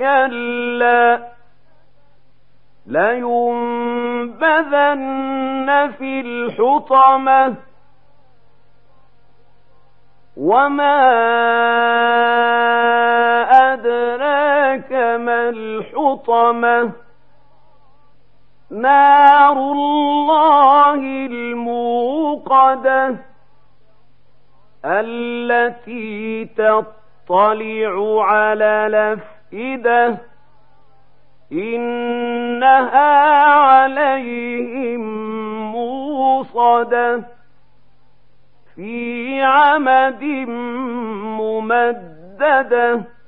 كلا لينبذن في الحطمة وما أدراك ما الحطمة نار الله الموقدة التي تطلع على الأفئدة إنها عليهم موصدة. في عمد ممددة.